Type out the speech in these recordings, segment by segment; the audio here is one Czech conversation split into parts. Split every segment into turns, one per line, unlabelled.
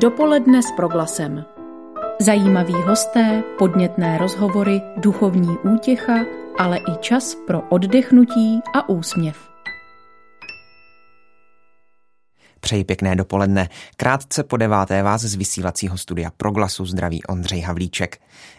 Dopoledne s proglasem. Zajímaví hosté, podnětné rozhovory, duchovní útěcha, ale i čas pro oddechnutí a úsměv.
Přeji pěkné dopoledne. Krátce po deváté vás z vysílacího studia Proglasu zdraví Ondřej Havlíček.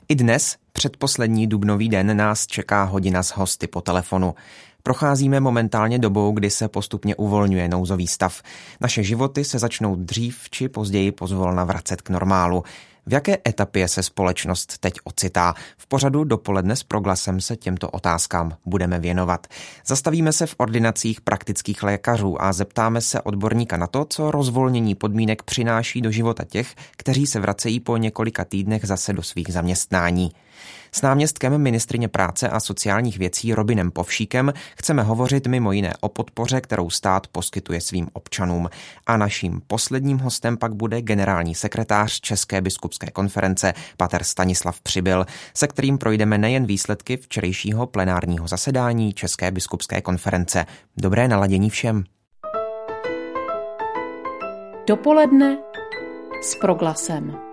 I dnes, předposlední dubnový den, nás čeká hodina s hosty po telefonu. Procházíme momentálně dobou, kdy se postupně uvolňuje nouzový stav. Naše životy se začnou dřív či později pozvolna vracet k normálu. V jaké etapě se společnost teď ocitá? V pořadu dopoledne s proglasem se těmto otázkám budeme věnovat. Zastavíme se v ordinacích praktických lékařů a zeptáme se odborníka na to, co rozvolnění podmínek přináší do života těch, kteří se vracejí po několika týdnech zase do svých zaměstnání. S náměstkem ministrině práce a sociálních věcí Robinem Povšíkem chceme hovořit mimo jiné o podpoře, kterou stát poskytuje svým občanům. A naším posledním hostem pak bude generální sekretář České biskupské konference pater Stanislav Přibyl, se kterým projdeme nejen výsledky včerejšího plenárního zasedání České biskupské konference. Dobré naladění všem.
Dopoledne s proglasem.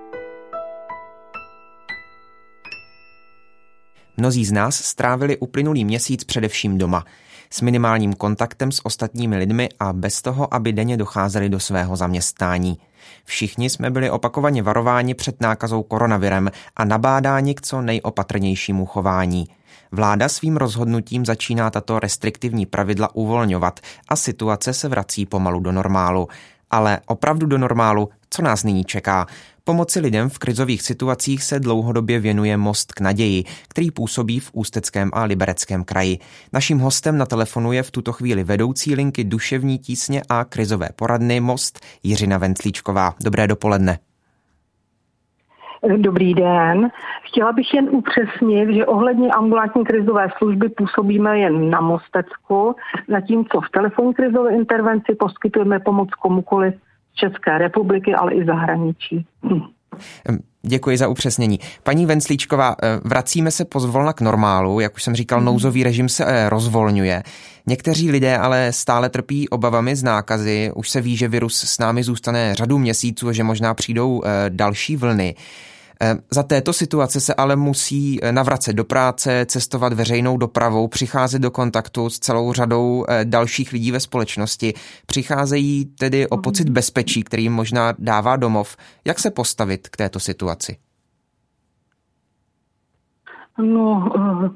Mnozí z nás strávili uplynulý měsíc především doma, s minimálním kontaktem s ostatními lidmi a bez toho, aby denně docházeli do svého zaměstnání. Všichni jsme byli opakovaně varováni před nákazou koronavirem a nabádáni k co nejopatrnějšímu chování. Vláda svým rozhodnutím začíná tato restriktivní pravidla uvolňovat a situace se vrací pomalu do normálu. Ale opravdu do normálu, co nás nyní čeká? Pomoci lidem v krizových situacích se dlouhodobě věnuje Most k naději, který působí v Ústeckém a Libereckém kraji. Naším hostem na telefonu je v tuto chvíli vedoucí linky duševní tísně a krizové poradny Most Jiřina Venclíčková. Dobré dopoledne.
Dobrý den. Chtěla bych jen upřesnit, že ohledně ambulantní krizové služby působíme jen na Mostecku, zatímco v telefonní krizové intervenci poskytujeme pomoc komukoliv České republiky, ale i zahraničí. Hm.
Děkuji za upřesnění. Paní Venclíčková, eh, vracíme se pozvolna k normálu, jak už jsem říkal, nouzový režim se eh, rozvolňuje. Někteří lidé ale stále trpí obavami z nákazy. Už se ví, že virus s námi zůstane řadu měsíců a že možná přijdou eh, další vlny. Eh, za této situace se ale musí eh, navracet do práce, cestovat veřejnou dopravou, přicházet do kontaktu s celou řadou eh, dalších lidí ve společnosti. Přicházejí tedy o pocit bezpečí, který jim možná dává domov. Jak se postavit k této situaci?
No,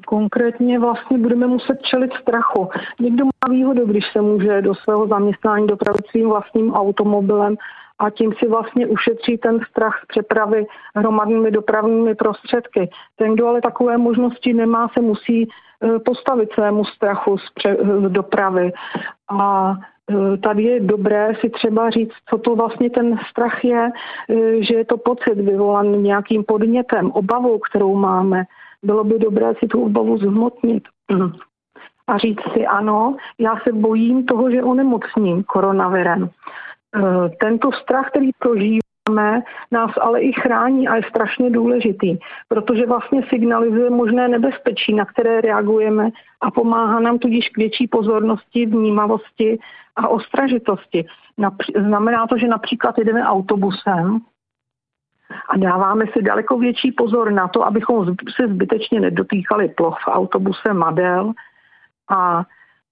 konkrétně vlastně budeme muset čelit strachu. Někdo má výhodu, když se může do svého zaměstnání dopravit svým vlastním automobilem a tím si vlastně ušetří ten strach z přepravy hromadnými dopravními prostředky. Ten, kdo ale takové možnosti nemá, se musí e, postavit svému strachu z, pře- z dopravy. A e, tady je dobré si třeba říct, co to vlastně ten strach je, e, že je to pocit vyvolaný nějakým podnětem, obavou, kterou máme. Bylo by dobré si tu obavu zhmotnit a říct si ano, já se bojím toho, že onemocním koronavirem. Eh, tento strach, který prožíváme, nás ale i chrání a je strašně důležitý, protože vlastně signalizuje možné nebezpečí, na které reagujeme a pomáhá nám tudíž k větší pozornosti, vnímavosti a ostražitosti. Znamená to, že například jedeme autobusem a dáváme si daleko větší pozor na to, abychom se zbytečně nedotýkali ploch v autobuse, madel a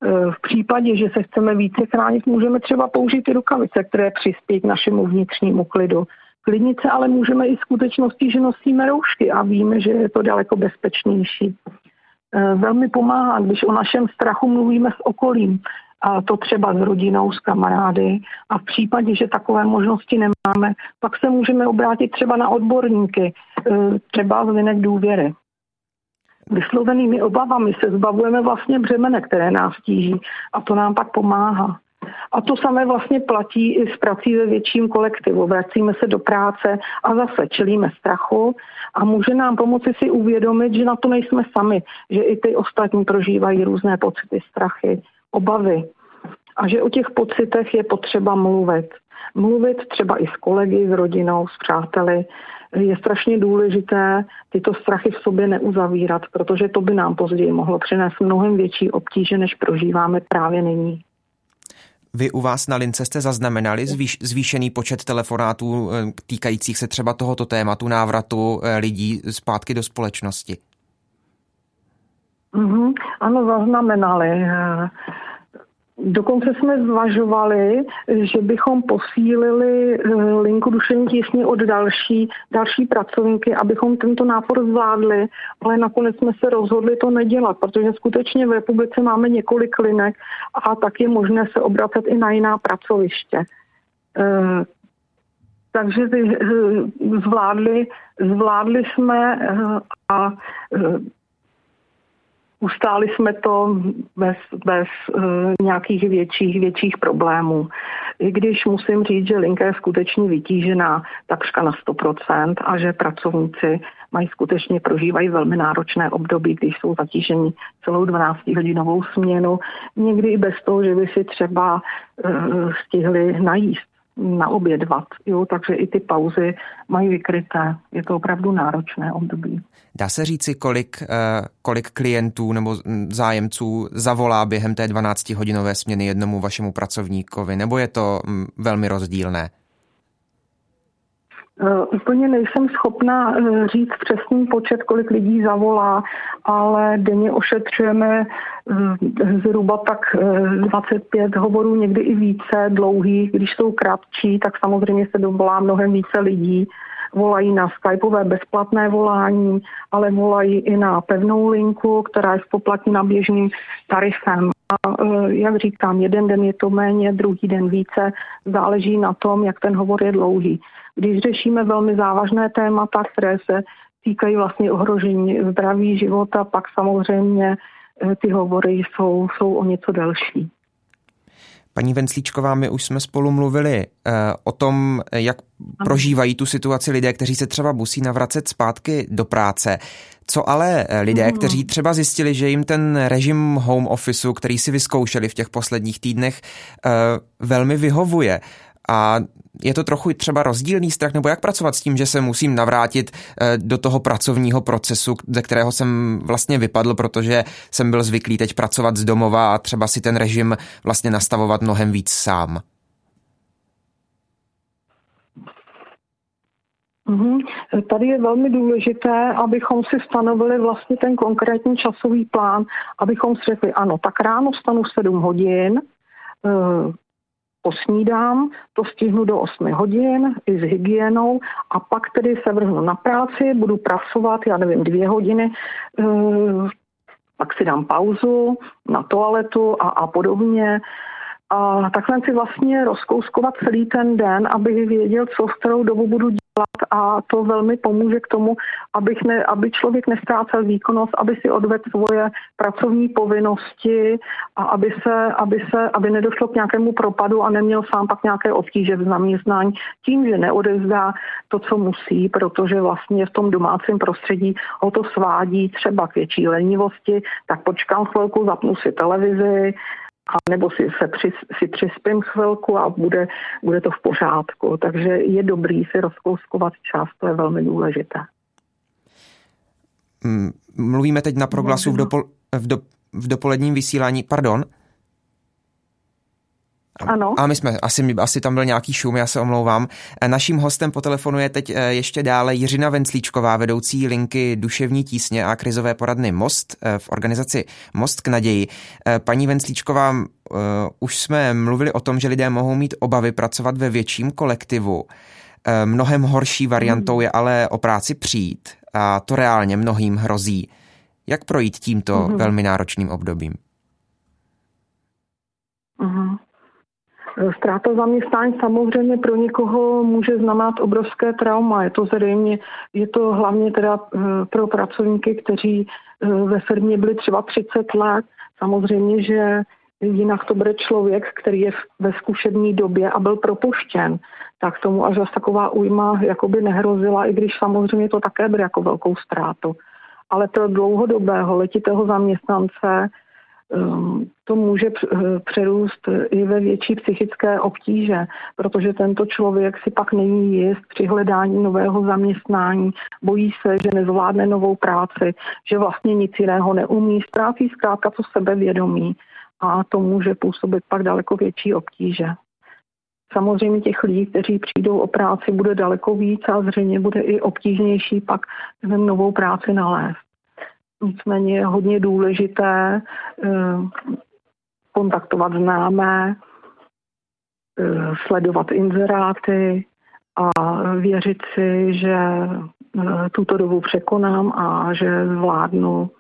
v případě, že se chceme více chránit, můžeme třeba použít i rukavice, které přispějí k našemu vnitřnímu klidu. Klidnice ale můžeme i skutečnosti, že nosíme roušky a víme, že je to daleko bezpečnější. Eh, velmi pomáhá, když o našem strachu mluvíme s okolím, a to třeba s rodinou, s kamarády. A v případě, že takové možnosti nemáme, pak se můžeme obrátit třeba na odborníky, eh, třeba z linek důvěry vyslovenými obavami se zbavujeme vlastně břemene, které nás tíží a to nám pak pomáhá. A to samé vlastně platí i s prací ve větším kolektivu. Vracíme se do práce a zase čelíme strachu a může nám pomoci si uvědomit, že na to nejsme sami, že i ty ostatní prožívají různé pocity, strachy, obavy a že o těch pocitech je potřeba mluvit. Mluvit třeba i s kolegy, s rodinou, s přáteli, je strašně důležité tyto strachy v sobě neuzavírat, protože to by nám později mohlo přinést mnohem větší obtíže, než prožíváme právě nyní.
Vy u vás na lince jste zaznamenali zvýš, zvýšený počet telefonátů eh, týkajících se třeba tohoto tématu návratu eh, lidí zpátky do společnosti?
Mm-hmm, ano, zaznamenali. Dokonce jsme zvažovali, že bychom posílili eh, linku duševní tísně od další, další pracovníky, abychom tento nápor zvládli, ale nakonec jsme se rozhodli to nedělat, protože skutečně v republice máme několik linek a tak je možné se obracet i na jiná pracoviště. Eh, takže eh, zvládli, zvládli jsme a Ustáli jsme to bez, bez uh, nějakých větších, větších problémů. I když musím říct, že linka je skutečně vytížená takřka na 100% a že pracovníci mají skutečně prožívají velmi náročné období, když jsou zatíženi celou 12-hodinovou směnu, někdy i bez toho, že by si třeba uh, stihli najíst naobědvat. Jo, takže i ty pauzy mají vykryté. Je to opravdu náročné období.
Dá se říci, kolik, eh, kolik klientů nebo zájemců zavolá během té 12-hodinové směny jednomu vašemu pracovníkovi, nebo je to mm, velmi rozdílné?
Uh, úplně nejsem schopna uh, říct přesný počet, kolik lidí zavolá, ale denně ošetřujeme uh, zhruba tak 25 hovorů, někdy i více dlouhých. Když jsou kratší, tak samozřejmě se dovolá mnohem více lidí. Volají na skypové bezplatné volání, ale volají i na pevnou linku, která je spoplatněna běžným tarifem. A jak říkám, jeden den je to méně, druhý den více, záleží na tom, jak ten hovor je dlouhý. Když řešíme velmi závažné témata, které se týkají vlastně ohrožení zdraví života, pak samozřejmě eh, ty hovory jsou, jsou o něco delší.
Paní Venclíčková, my už jsme spolu mluvili uh, o tom, jak prožívají tu situaci lidé, kteří se třeba musí navracet zpátky do práce. Co ale eh, lidé, mm. kteří třeba zjistili, že jim ten režim home officeu, který si vyzkoušeli v těch posledních týdnech, velmi vyhovuje a je to trochu třeba rozdílný strach, nebo jak pracovat s tím, že se musím navrátit eh, do toho pracovního procesu, ze kterého jsem vlastně vypadl, protože jsem byl zvyklý teď pracovat z domova a třeba si ten režim vlastně nastavovat mnohem víc sám.
Mhm. Tady je velmi důležité, abychom si stanovili vlastně ten konkrétní časový plán, abychom si řekli, ano, tak ráno vstanu 7 hodin, eh, posnídám, to stihnu do 8 hodin i s hygienou a pak tedy se vrhnu na práci, budu pracovat, já nevím, dvě hodiny, eh, pak si dám pauzu na toaletu a, a podobně. A takhle si vlastně rozkouskovat celý ten den, abych věděl, co v kterou dobu budu dělat. A to velmi pomůže k tomu, abych ne, aby člověk nestrácel výkonnost, aby si odvedl svoje pracovní povinnosti a aby, se, aby, se, aby nedošlo k nějakému propadu a neměl sám pak nějaké obtíže v zaměstnání tím, že neodezdá to, co musí, protože vlastně v tom domácím prostředí ho to svádí třeba k větší lenivosti, tak počkám chvilku, zapnu si televizi, a nebo si, se při, si přispím chvilku a bude, bude to v pořádku. Takže je dobrý si rozkouskovat čas, to je velmi důležité.
Mm, mluvíme teď na proglasu v, dopol, v, do, v dopoledním vysílání. Pardon?
Ano.
A my jsme, asi, asi tam byl nějaký šum, já se omlouvám. E, naším hostem po telefonu je teď e, ještě dále Jiřina Venclíčková, vedoucí linky Duševní tísně a krizové poradny Most e, v organizaci Most k naději. Paní Venclíčková, už jsme mluvili o tom, že lidé mohou mít obavy pracovat ve větším kolektivu. Mnohem horší variantou hmm. je ale o práci přijít a to reálně mnohým hrozí. Jak projít tímto mm-hmm. velmi náročným obdobím?
Mm-hmm. Ztráta zaměstnání samozřejmě pro někoho může znamenat obrovské trauma. Je to zřejmě, je to hlavně teda eh, pro pracovníky, kteří eh, ve firmě byli třeba 30 let. Samozřejmě, že jinak to bude člověk, který je ve zkušební době a byl propuštěn, tak tomu až zase taková újma jakoby nehrozila, i když samozřejmě to také bude jako velkou ztrátu. Ale pro dlouhodobého letitého zaměstnance to může eh, přerůst i ve větší psychické obtíže, protože tento člověk si pak není jist při hledání nového zaměstnání, bojí se, že nezvládne novou práci, že vlastně nic jiného neumí, ztrácí zkrátka to sebevědomí a to může působit pak daleko větší obtíže. Samozřejmě těch lidí, kteří přijdou o práci, bude daleko víc a zřejmě bude i obtížnější pak novou práci nalézt. Nicméně je hodně důležité eh, kontaktovat známé, eh, sledovat inzeráty a věřit si, že eh, tuto dobu překonám a že zvládnu,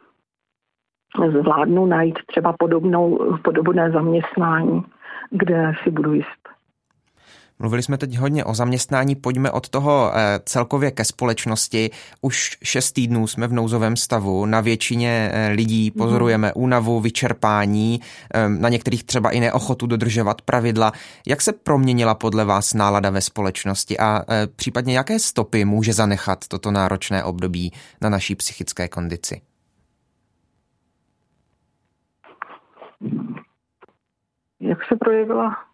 zvládnu najít třeba podobnou, podobné zaměstnání, kde si budu jist.
Mluvili jsme teď hodně o zaměstnání, pojďme od toho eh, celkově ke společnosti. Už šest týdnů jsme v nouzovém stavu, na většině eh, lidí mhm. pozorujeme únavu, vyčerpání, eh, na některých třeba i neochotu dodržovat pravidla. Jak se proměnila podle vás nálada ve společnosti a případně jaké stopy může zanechat toto náročné období na naší psychické kondici?
Jak se projevila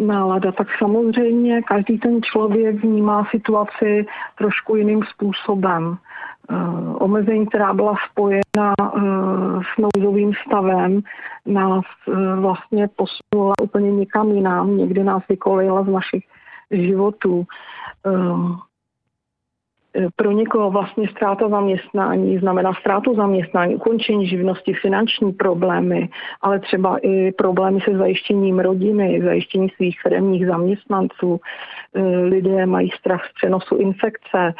nálada, tak samozřejmě každý ten člověk vnímá situaci trošku jiným způsobem. Uh, omezení, která byla spojena uh, s nouzovým stavem, nás uh, vlastně posunula úplně někam jinam, někdy nás vykolila z našich životů. Eh, pro někoho vlastně ztráta zaměstnání znamená ztrátu zaměstnání, ukončení živnosti, finanční problémy, ale třeba i problémy se zajištěním rodiny, zajištění svých firmních zaměstnanců. Eh, lidé mají strach z přenosu infekce,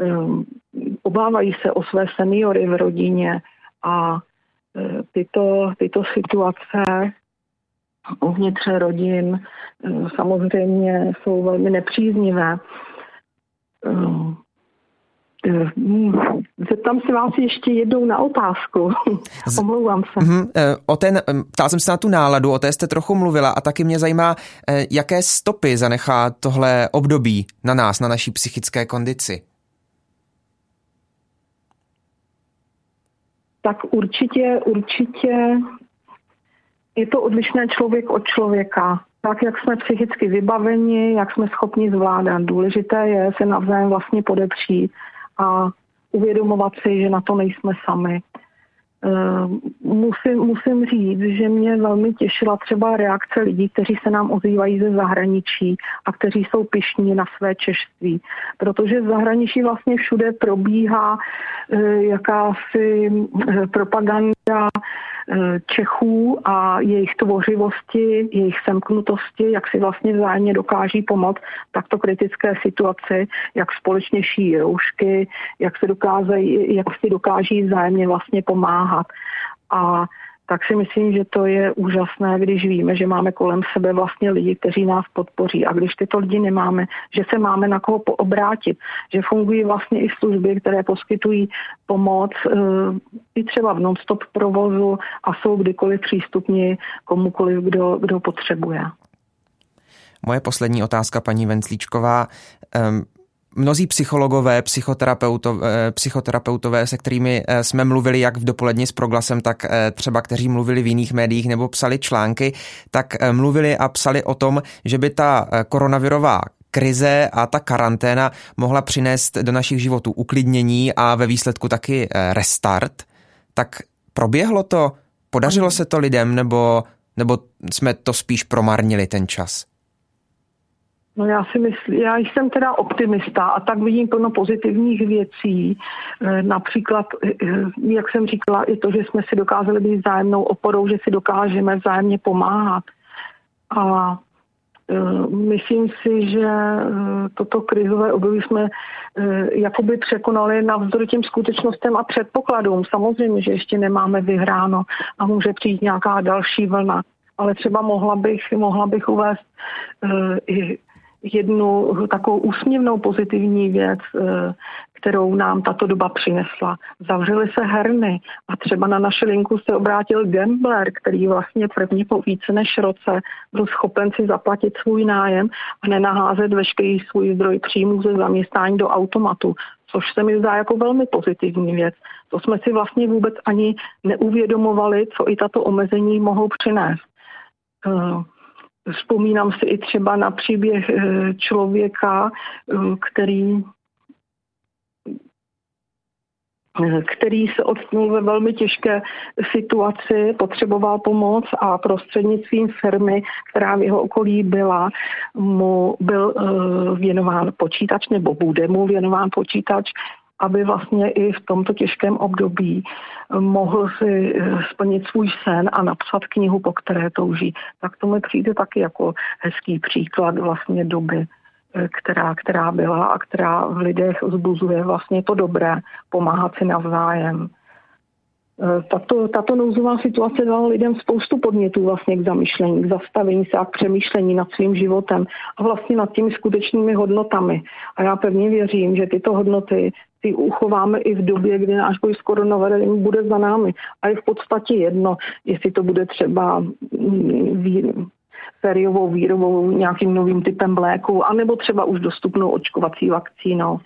eh, obávají se o své seniory v rodině a tyto, tyto situace uvnitř rodin samozřejmě jsou velmi nepříznivé zeptám se vás ještě jednou na otázku. Omlouvám se.
Mm, o ten, ptal jsem se na tu náladu, o té jste trochu mluvila a taky mě zajímá, eh, jaké stopy zanechá tohle období na nás, na naší psychické kondici.
Tak určitě, určitě je to odlišné člověk od člověka. Tak, jak jsme psychicky vybaveni, jak jsme schopni zvládat. Důležité je se navzájem vlastně podepřít a uvědomovat si, že na to nejsme sami. Eh, musím, musím říct, že mě velmi těšila třeba reakce lidí, kteří se nám ozývají ze zahraničí a kteří jsou pišní na své češství. Protože v zahraničí vlastně všude probíhá eh, jakási eh, propaganda Čechů a jejich tvořivosti, jejich semknutosti, jak si vlastně vzájemně dokáží pomoct takto kritické situaci, jak společně šíjí roušky, jak se dokáží, jak si dokáží vzájemně vlastně pomáhat. A tak si myslím, že to je úžasné, když víme, že máme kolem sebe vlastně lidi, kteří nás podpoří. A když tyto lidi nemáme, že se máme na koho obrátit, že fungují vlastně i služby, které poskytují pomoc eh, i třeba v non-stop provozu a jsou kdykoliv přístupní komukoliv, kdo, kdo potřebuje.
Moje poslední otázka, paní Venclíčková. Um, Mnozí psychologové, psychoterapeutové, psychoterapeutové, se kterými eh, jsme mluvili jak v dopoledni s proglasem, tak eh, třeba kteří mluvili v jiných médiích nebo psali články, tak eh, mluvili a psali o tom, že by ta koronavirová krize a ta karanténa mohla přinést do našich životů uklidnění a ve výsledku taky restart. Tak proběhlo to? Podařilo se to lidem nebo, nebo jsme to spíš promarnili ten čas?
No já si myslím, já jsem teda optimista a tak vidím plno pozitivních věcí. Eh, například, eh, jak jsem říkala, i to, že jsme si dokázali být vzájemnou oporou, že si dokážeme vzájemně pomáhat. A eh, myslím si, že toto krizové období jsme jakoby překonali navzdory těm skutečnostem a předpokladům. Samozřejmě, že ještě nemáme vyhráno a může přijít nějaká další vlna ale třeba mohla bych, mohla bych uvést uh, i jednu takovou úsměvnou pozitivní věc, eh, kterou nám tato doba přinesla. Zavřely se herny a třeba na naši linku se obrátil gambler, který vlastně první po více než roce byl schopen si zaplatit svůj nájem a nenaházet veškerý svůj zdroj příjmů ze zaměstnání do automatu, což se mi zdá jako velmi pozitivní věc. To jsme si vlastně vůbec ani neuvědomovali, co i tato omezení mohou přinést. Eh, Vzpomínám si i třeba na příběh eh, člověka, eh, který který se odstnul ve velmi těžké situaci, potřeboval pomoc a prostřednictvím firmy, která v jeho okolí byla, mu byl věnován počítač nebo bude mu věnován počítač, aby vlastně i v tomto těžkém období mohl si splnit svůj sen a napsat knihu, po které touží. Tak to mi přijde taky jako hezký příklad vlastně doby Eh, která, která byla a která v lidech zbuzuje vlastně to dobré, pomáhat si navzájem. Eh, tato, tato nouzová situace dala lidem spoustu podnětů vlastně k zamýšlení, k zastavení se a k přemýšlení nad svým životem a vlastně nad těmi skutečnými hodnotami. A já pevně věřím, že tyto hodnoty si uchováme i v době, kdy náš boj s koronavirem bude za námi. A je v podstatě jedno, jestli to bude třeba mm, sériovou výrobou, nějakým novým typem léku, anebo třeba už dostupnou očkovací vakcínou.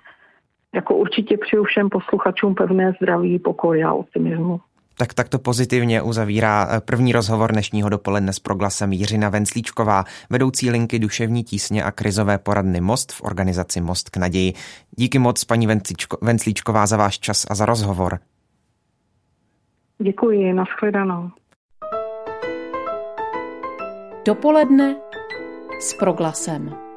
Jako určitě přeju všem posluchačům pevné zdraví, pokoj a optimismu.
Tak takto pozitivně uzavírá eh, první rozhovor dnešního dopoledne s proglasem Jiřina Venclíčková, vedoucí linky duševní tísně a krizové poradny Most v organizaci Most k naději. Díky moc, paní Venclíčková, za váš čas a za rozhovor.
Děkuji, nashledanou.
Dopoledne s proglasem.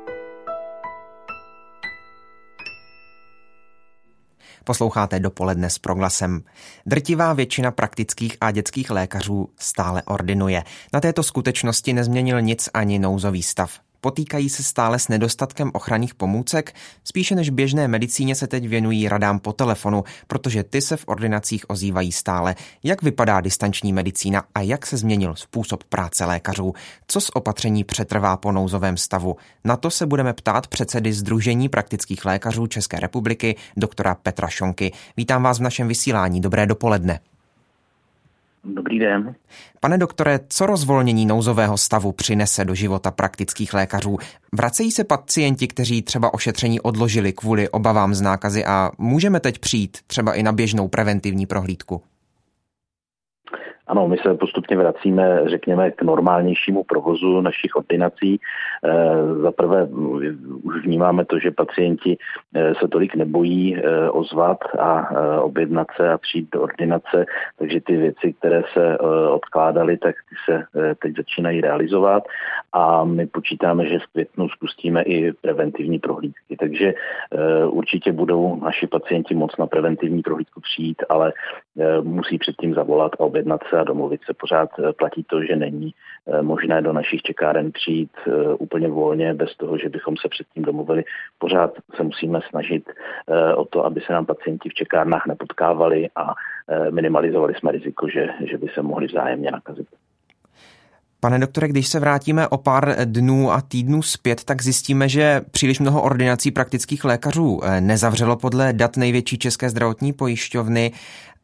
Posloucháte dopoledne s proglasem. Drtivá většina praktických a dětských lékařů stále ordinuje. Na této skutečnosti nezměnil nic ani nouzový stav. Potýkají se stále s nedostatkem ochranných pomůcek? Spíše než běžné medicíně se teď věnují radám po telefonu, protože ty se v ordinacích ozývají stále. Jak vypadá distanční medicína a jak se změnil způsob práce lékařů? Co z opatření přetrvá po nouzovém stavu? Na to se budeme ptát předsedy Združení praktických lékařů České republiky, doktora Petra Šonky. Vítám vás v našem vysílání. Dobré dopoledne.
Dobrý den.
Pane doktore, co rozvolnění nouzového stavu přinese do života praktických lékařů? Vracejí se pacienti, kteří třeba ošetření odložili kvůli obavám z nákazy a můžeme teď přijít třeba i na běžnou preventivní prohlídku?
Ano, my se postupně vracíme, řekněme, k normálnějšímu provozu našich ordinací. Eh, za prvé už vnímáme to, že pacienti eh, se tolik nebojí eh, ozvat a objednat se a přijít do ordinace, takže ty věci, které se odkládaly, tak ty se teď začínají realizovat a my počítáme, že v květnu spustíme i preventivní prohlídky. Takže určitě budou naši pacienti moc na preventivní prohlídku přijít, ale musí předtím zavolat a objednat se a domluvit se. Pořád eh, platí to, že není eh, možné do našich čekáren přijít eh, úplně volně bez toho, že bychom se předtím domluvili. Pořád se musíme snažit o to, aby se nám pacienti v čekárnách nepotkávali a minimalizovali jsme riziko, že, že by se mohli vzájemně nakazit.
Pane doktore, když se vrátíme o pár dnů a týdnů zpět, tak zjistíme, že příliš mnoho ordinací praktických lékařů nezavřelo podle dat největší české zdravotní pojišťovny.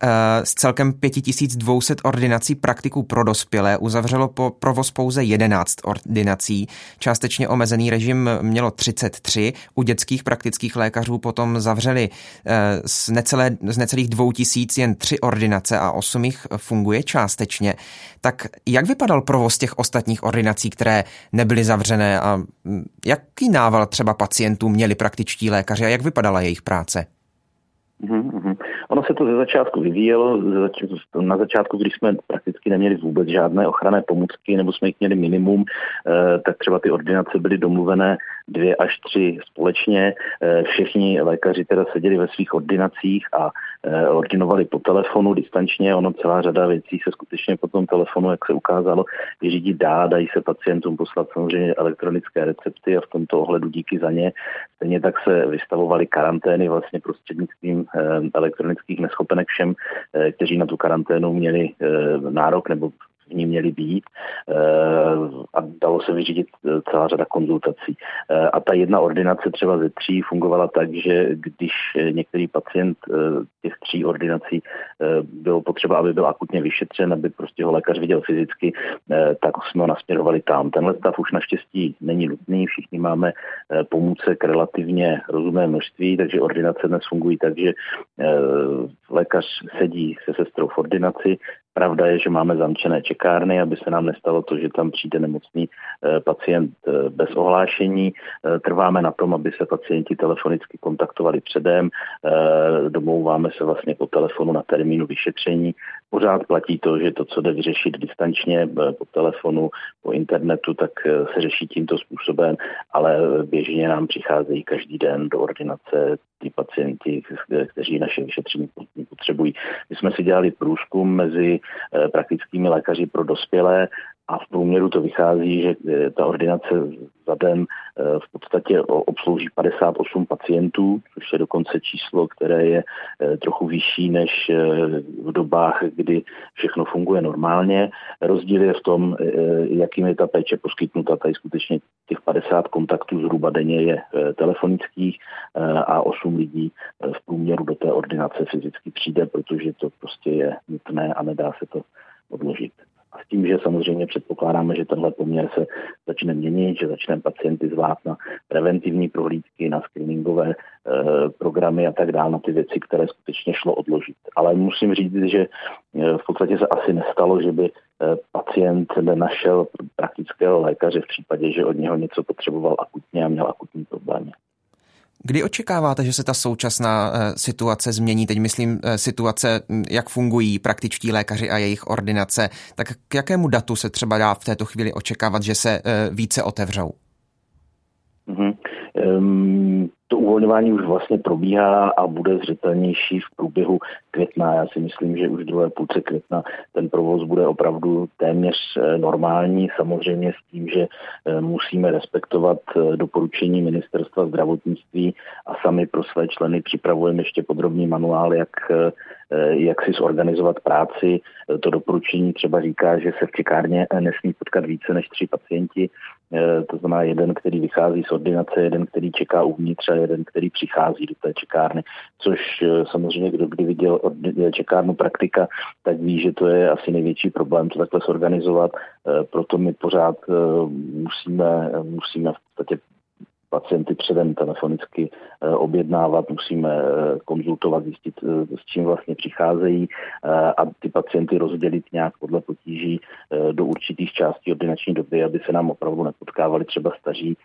Eh, z celkem 5200 ordinací praktiků pro dospělé uzavřelo po provoz pouze 11 ordinací. Částečně omezený režim mělo 33. U dětských praktických lékařů potom zavřeli eh, z, necelé, z necelých 2000 jen 3 ordinace a 8 jich funguje částečně. Tak jak vypadal provoz těch ostatních ordinací, které nebyly zavřené a hm, jaký nával třeba pacientů měli praktičtí lékaři a jak vypadala jejich práce?
Mm-hmm. Ono se to ze začátku vyvíjelo, na začátku, když jsme prakticky neměli vůbec žádné ochranné pomůcky, nebo jsme jich měli minimum, eh, tak třeba ty ordinace byly domluvené dvě až tři společně. Eh, všichni lékaři teda seděli ve svých ordinacích a eh, ordinovali po telefonu distančně. Ono celá řada věcí se skutečně po tom telefonu, jak se ukázalo, vyřídit dá, dají se pacientům poslat samozřejmě elektronické recepty a v tomto ohledu díky za ně. Stejně tak se vystavovaly karantény vlastně prostřednictvím elektronických neschopenek všem, eh, kteří na tu karanténu měli nárok nebo ní měly být eh, a dalo se vyřídit eh, celá řada konzultací. Eh, a ta jedna ordinace třeba ze tří fungovala tak, že když některý pacient těch tří ordinací bylo potřeba, aby byl akutně vyšetřen, aby prostě ho lékař viděl fyzicky, tak jsme ho nasměrovali tam. Tenhle stav už naštěstí není nutný, všichni máme pomůcek relativně rozumné množství, takže ordinace dnes fungují tak, že lékař sedí se sestrou v ordinaci, Pravda je, že máme zamčené čekárny, aby se nám nestalo to, že tam přijde nemocný eh, pacient eh, bez ohlášení. Eh, trváme na tom, aby se pacienti telefonicky kontaktovali předem. Domlouváme se vlastně po telefonu na termínu vyšetření. Pořád platí to, že to, co jde vyřešit distančně po telefonu, po internetu, tak se řeší tímto způsobem, ale běžně nám přicházejí každý den do ordinace ty pacienti, kteří naše vyšetření potřebují. My jsme si dělali průzkum mezi eh, praktickými lékaři pro dospělé a v průměru to vychází, že eh, ta ordinace za den eh, v podstatě obslouží 58 pacientů, což je dokonce číslo, které je eh, trochu vyšší než v dobách, kdy všechno funguje normálně. Rozdíl je v tom, jakým je ta péče poskytnuta. Tady skutečně těch 50 kontaktů zhruba denně je telefonických a 8 lidí v průměru do té ordinace fyzicky přijde, protože to prostě je nutné a nedá se to odložit. Tím, že samozřejmě předpokládáme, že tenhle poměr se začne měnit, že začneme pacienty zvát na preventivní prohlídky, na screeningové e, programy a tak dále, na ty věci, které skutečně šlo odložit. Ale musím říct, že e, v podstatě se asi nestalo, že by e, pacient nenašel praktického lékaře v případě, že od něho něco potřeboval akutně a měl akutní problémy.
Kdy očekáváte, že se ta současná eh, situace změní? Teď myslím eh, situace, hm, jak fungují praktičtí lékaři a jejich ordinace. Tak k jakému datu se třeba dá v této chvíli očekávat, že se eh, více otevřou?
Mm-hmm. Um, to uvolňování už vlastně probíhá a bude zřetelnější v průběhu května. Já si myslím, že už druhé půlce května ten provoz bude opravdu téměř eh, normální, samozřejmě s tím, že eh, musíme respektovat eh, doporučení ministerstva zdravotnictví a sami pro své členy připravujeme ještě podrobný manuál, jak jak si zorganizovat práci. To doporučení třeba říká, že se v čekárně nesmí potkat více než tři pacienti, to znamená jeden, který vychází z ordinace, jeden, který čeká uvnitř a jeden, který přichází do té čekárny, což eh, samozřejmě kdo kdy viděl eh, čekárnu praktika, tak ví, že to je asi největší problém to takhle zorganizovat, eh, proto my pořád musíme, musíme v podstatě pacienty předem telefonicky objednávat, musíme konzultovat, zjistit, s čím vlastně přicházejí a ty pacienty rozdělit nějak podle potíží do určitých částí ordinační doby, aby se nám opravdu nepotkávali třeba staří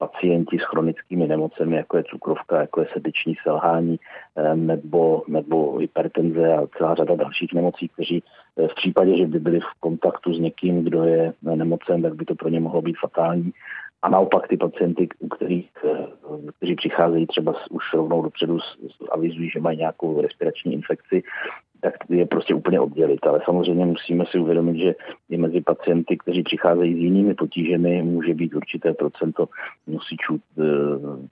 pacienti s chronickými nemocemi, jako je cukrovka, jako je srdeční selhání eh, nebo, nebo hypertenze a celá řada dalších nemocí, kteří eh, v případě, že by byli v kontaktu s někým, kdo je nemocen, tak by to pro ně mohlo být fatální. A naopak ty pacienty, u kterých, eh, kteří přicházejí třeba už rovnou dopředu avizují, že mají nějakou respirační infekci, tak je prostě úplně oddělit. Ale samozřejmě musíme si uvědomit, že i mezi pacienty, kteří přicházejí s jinými potížemi, může být určité procento nosičů eh,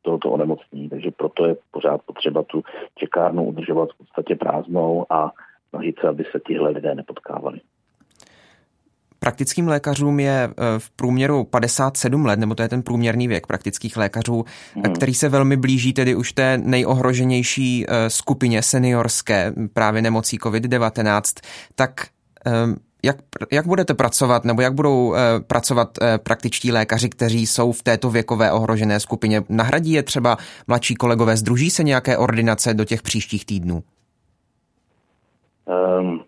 tohoto onemocnění. Takže proto je pořád potřeba tu čekárnu udržovat v podstatě prázdnou a snažit se, aby se tihle lidé nepotkávali.
Praktickým lékařům je eh, v průměru 57 let, nebo to je ten průměrný věk praktických lékařů, hmm. který se velmi blíží tedy už té nejohroženější eh, skupině seniorské právě nemocí COVID-19. Tak ehm, jak, jak budete pracovat, nebo jak budou pracovat praktičtí lékaři, kteří jsou v této věkové ohrožené skupině? Nahradí je třeba mladší kolegové, združí se nějaké ordinace do těch příštích týdnů?
Um,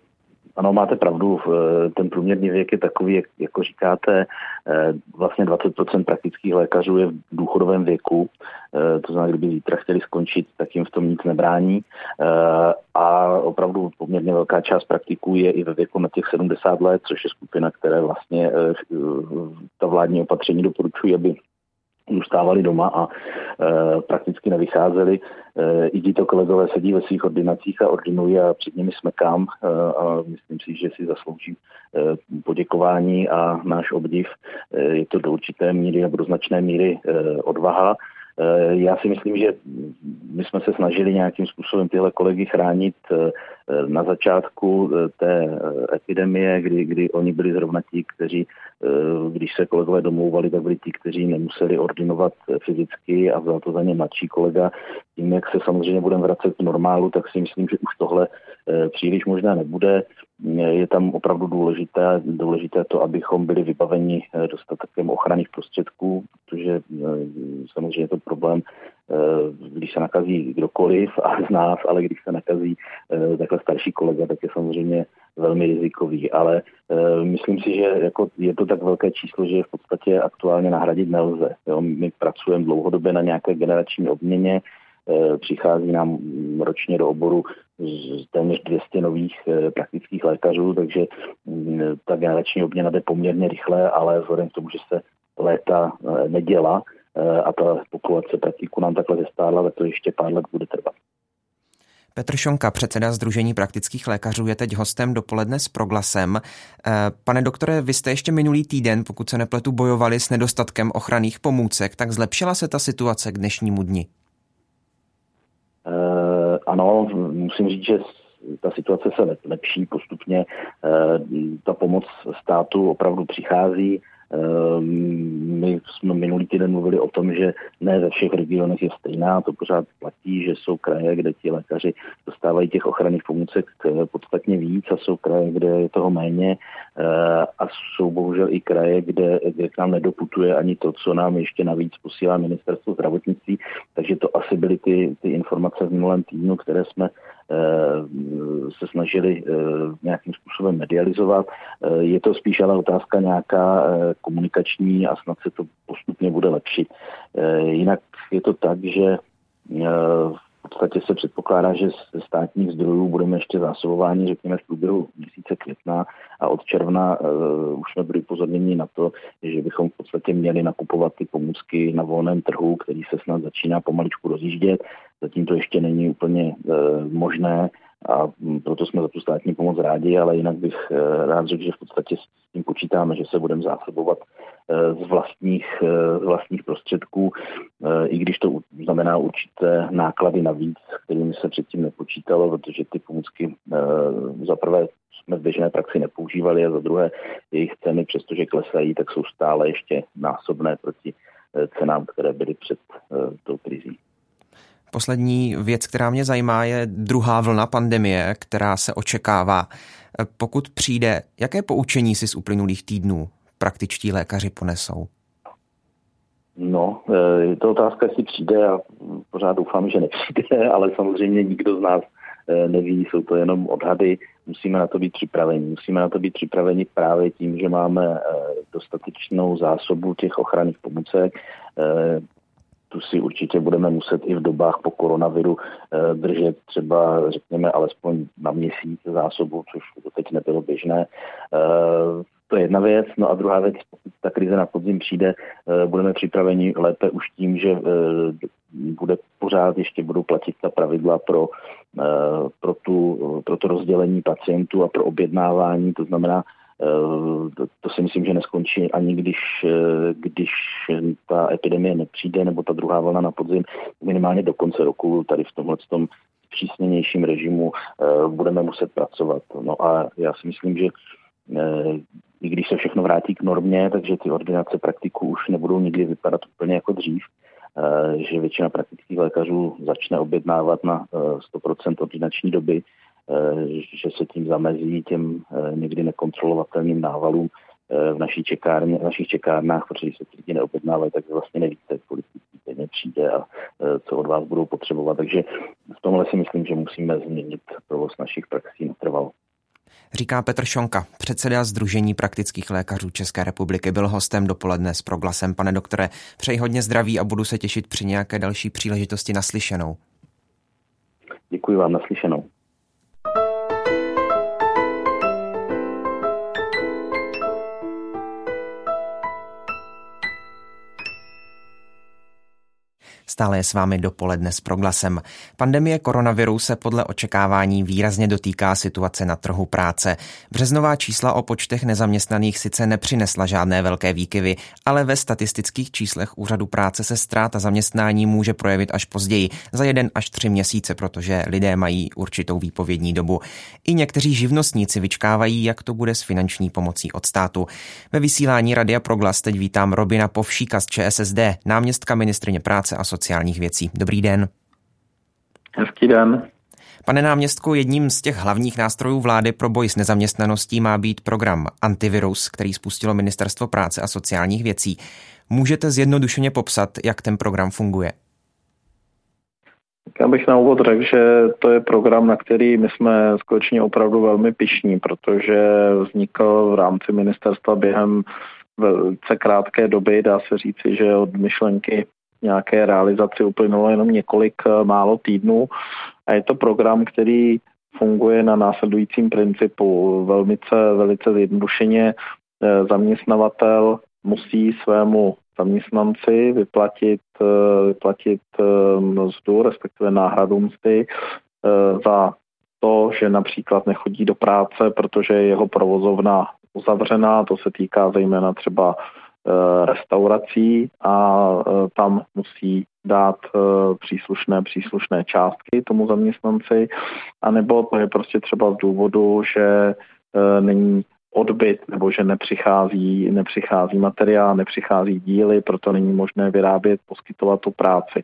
ano, máte pravdu, eh, ten průměrný věk je takový, jak, jako říkáte, eh, vlastně 20% praktických lékařů je v důchodovém věku, eh, to znamená, kdyby zítra chtěli skončit, tak jim v tom nic nebrání. A opravdu poměrně velká část praktiků je i ve věku na těch 70 let, což je skupina, které vlastně ta vládní opatření doporučují, aby zůstávali doma a e, prakticky nevycházeli. E, I tito kolegové sedí ve svých ordinacích a ordinují a před nimi smekám e, a myslím si, že si zaslouží e, poděkování a náš obdiv. E, je to do určité míry nebo do značné míry e, odvaha. E, já si myslím, že my jsme se snažili nějakým způsobem tyhle kolegy chránit e, na začátku e, té epidemie, kdy, kdy oni byli zrovna ti, kteří, když se kolegové domlouvali, tak byli ti, kteří nemuseli ordinovat fyzicky a vzal to za ně mladší kolega. Tím, jak se samozřejmě budeme vracet k normálu, tak si myslím, že už tohle příliš možná nebude. Je tam opravdu důležité, důležité to, abychom byli vybaveni dostatkem ochranných prostředků, protože samozřejmě to problém, eh, když se nakazí kdokoliv a z nás, ale když se nakazí eh, takhle starší kolega, tak je samozřejmě velmi rizikový, ale e, myslím si, že jako je to tak velké číslo, že v podstatě aktuálně nahradit nelze. Jo? My pracujeme dlouhodobě na nějaké generační obměně, přichází nám ročně do oboru téměř 200 nových praktických lékařů, takže m, ta generační obměna jde poměrně rychle, ale vzhledem k tomu, že se léta neděla a ta populace praktiků nám takhle zestárla, tak to ještě pár let bude trvat.
Petr Šonka, předseda Združení praktických lékařů, je teď hostem dopoledne s proglasem. Eh, pane doktore, vy jste ještě minulý týden, pokud se nepletu, bojovali s nedostatkem ochranných pomůcek, tak zlepšila se ta situace k dnešnímu dni?
Uh, ano, musím říct, že ta situace se lepší postupně. Uh, ta pomoc státu opravdu přichází. Ehm, my jsme minulý týden mluvili o tom, že ne ve všech regionech je stejná, to pořád platí, že jsou kraje, kde ti lékaři dostávají těch ochranných pomůcek eh, podstatně víc a jsou kraje, kde je toho méně eh, a jsou bohužel i kraje, kde, kde k nám nedoputuje ani to, co nám ještě navíc posílá ministerstvo zdravotnictví, takže to asi byly ty, ty informace v minulém týdnu, které jsme se snažili eh, nějakým způsobem medializovat. Eh, je to spíš ale otázka nějaká komunikační a snad se to postupně bude lepšit. Jinak je to tak, že v podstatě se předpokládá, že ze státních zdrojů budeme ještě zásobováni, řekněme, v průběhu měsíce května a od června uh, už jsme byli upozorněni na to, že bychom v podstatě měli nakupovat ty pomůcky na volném trhu, který se snad začíná pomaličku rozjíždět. Zatím to ještě není úplně uh, možné a proto jsme za tu státní pomoc rádi, ale jinak bych uh, rád řekl, že v podstatě s tím počítáme, že se budeme zásobovat z vlastních, z vlastních prostředků, i když to znamená určité náklady navíc, kterými se předtím nepočítalo, protože ty pomůcky za prvé jsme v běžné praxi nepoužívali a za druhé jejich ceny, přestože klesají, tak jsou stále ještě násobné proti eh, cenám, které byly před eh, tou krizí.
Poslední věc, která mě zajímá, je druhá vlna pandemie, která se očekává. Pokud přijde, jaké poučení si z uplynulých týdnů praktičtí lékaři ponesou?
No, je to otázka, jestli přijde a pořád doufám, že nepřijde, ale samozřejmě nikdo z nás neví, jsou to jenom odhady musíme na to být připraveni. Musíme na to být připraveni právě tím, že máme eh, dostatečnou zásobu těch ochranných pomůcek. Eh, tu si určitě budeme muset i v dobách po koronaviru eh, držet třeba, řekněme, alespoň na měsíc zásobu, což teď nebylo běžné. To je jedna věc. No a druhá věc, pokud ta krize na podzim přijde, budeme připraveni lépe už tím, že bude pořád ještě budou platit ta pravidla pro, eh, pro, tu, pro to rozdělení pacientů a pro objednávání, to znamená, eh, to, to si myslím, že neskončí ani když, eh, když ta epidemie nepřijde, nebo ta druhá vlna na podzim, minimálně do konce roku tady v tomhle tom přísněnějším režimu budeme muset pracovat. No a já si myslím, že i když se všechno vrátí k normě, takže ty ordinace praktiků už nebudou nikdy vypadat úplně jako dřív, Eh, že většina praktických lékařů začne objednávat na 100% eh, ordinační doby, eh, že se tím zamezí těm někdy nekontrolovatelným návalům v, naší čekárně, v našich čekárnách, protože když se ty lidi neobjednávají, tak vlastně nevíte, kolik lidí přijde a co od vás budou potřebovat. Takže v tomhle si myslím, že musíme změnit provoz našich praxí natrvalo.
Říká Petr Šonka, předseda Združení praktických lékařů České republiky, byl hostem dopoledne s proglasem. Pane doktore, přeji hodně zdraví a budu se těšit při nějaké další příležitosti naslyšenou.
Děkuji vám naslyšenou.
Stále je s vámi dopoledne s proglasem. Pandemie koronaviru se podle očekávání výrazně dotýká situace na trhu práce. Březnová čísla o počtech nezaměstnaných sice nepřinesla žádné velké výkyvy, ale ve statistických číslech úřadu práce se ztráta zaměstnání může projevit až později, za jeden až tři měsíce, protože lidé mají určitou výpovědní dobu. I někteří živnostníci vyčkávají, jak to bude s finanční pomocí od státu. Ve vysílání Radia Proglas teď vítám Robina Povšíka z ČSSD, náměstka ministrině práce a sociálních věcí. Dobrý den.
Hezký den.
Pane náměstku, jedním z těch hlavních nástrojů vlády pro boj s nezaměstnaností má být program Antivirus, který spustilo Ministerstvo práce a sociálních věcí. Můžete zjednodušeně popsat, jak ten program funguje?
Já bych na úvod řekl, že to je program, na který my jsme skutečně opravdu velmi pišní, protože vznikl v rámci ministerstva během velice krátké doby. Dá se říci, že od myšlenky nějaké realizaci uplynulo jenom několik eh, málo týdnů. A je to program, který funguje na následujícím principu. Velmice, velice zjednodušeně eh, zaměstnavatel musí svému zaměstnanci vyplatit, eh, vyplatit mzdu, respektive náhradu mzdy za to, že například nechodí do práce, protože je jeho provozovna uzavřená, to se týká zejména třeba restaurací a eh, tam musí dát eh, příslušné příslušné částky tomu zaměstnanci, anebo to je prostě třeba z důvodu, že není odbyt nebo že nepřichází, nepřichází materiál, nepřichází díly, proto není možné vyrábět, poskytovat tu práci.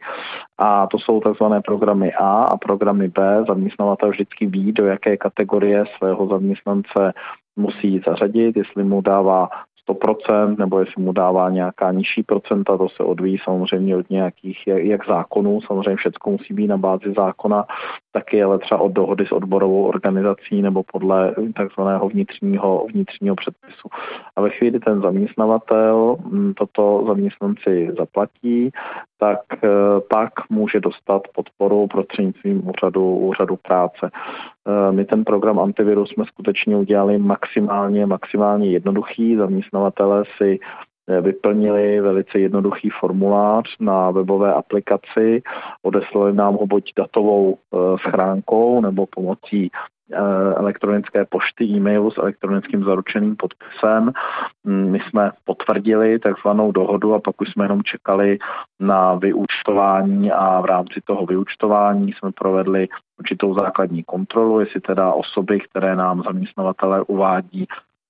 A to jsou takzvané programy A a programy B. Zaměstnavatel vždycky ví, do jaké kategorie svého zaměstnance musí zařadit, jestli mu dává 100%, nebo jestli mu dává nějaká nižší procenta, to se odvíjí samozřejmě od nějakých, jak, zákonů, samozřejmě všechno musí být na bázi zákona, taky ale třeba od dohody s odborovou organizací nebo podle takzvaného vnitřního, vnitřního předpisu. A ve chvíli ten zaměstnavatel mm, toto zaměstnanci zaplatí, tak eh, pak může dostat podporu prostřednictvím úřadu, úřadu práce. Eh, my ten program antivirus jsme skutečně udělali maximálně, maximálně jednoduchý. Zaměstnavatele si eh, vyplnili velice jednoduchý formulář na webové aplikaci, odeslali nám ho buď datovou schránkou nebo pomocí Eh, elektronické pošty, e-mailu s elektronickým zaručeným podpisem. Mm, my jsme potvrdili takzvanou dohodu a pak už jsme jenom čekali na vyúčtování a v rámci toho vyúčtování jsme provedli určitou základní kontrolu, jestli teda osoby, které nám zaměstnavatele uvádí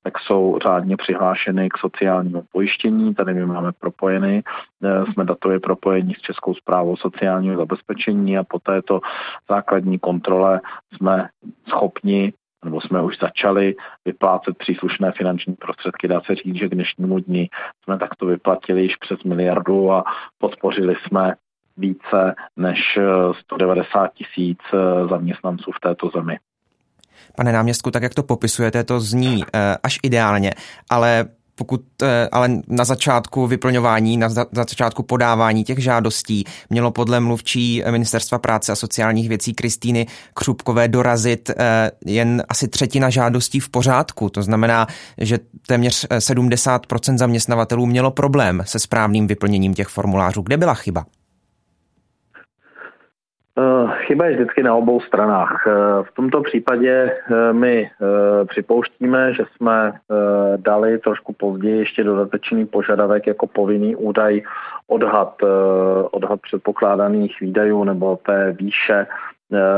tak jsou řádně přihlášeny k sociálnímu pojištění. Tady my máme propojeny, eh, jsme datově propojení s Českou zprávou sociálního zabezpečení a po této základní kontrole jsme schopni nebo jsme už začali vyplácet příslušné finanční prostředky. Dá se říct, že k dnešnímu dni jsme takto vyplatili již přes miliardu a podpořili jsme více než 190 tisíc eh, zaměstnanců v této zemi.
Pane náměstku, tak jak to popisujete, to zní eh, až ideálně, ale pokud eh, ale na začátku vyplňování, na začátku podávání těch žádostí mělo podle mluvčí Ministerstva práce a sociálních věcí Kristýny Křupkové dorazit eh, jen asi třetina žádostí v pořádku. To znamená, že téměř 70% zaměstnavatelů mělo problém se správným vyplněním těch formulářů. Kde byla chyba?
Eh, chyba je vždycky na obou stranách. Eh, v tomto případě eh, my připouštíme, že jsme dali trošku později ještě dodatečný požadavek jako povinný údaj odhad, odhad předpokládaných výdajů nebo té výše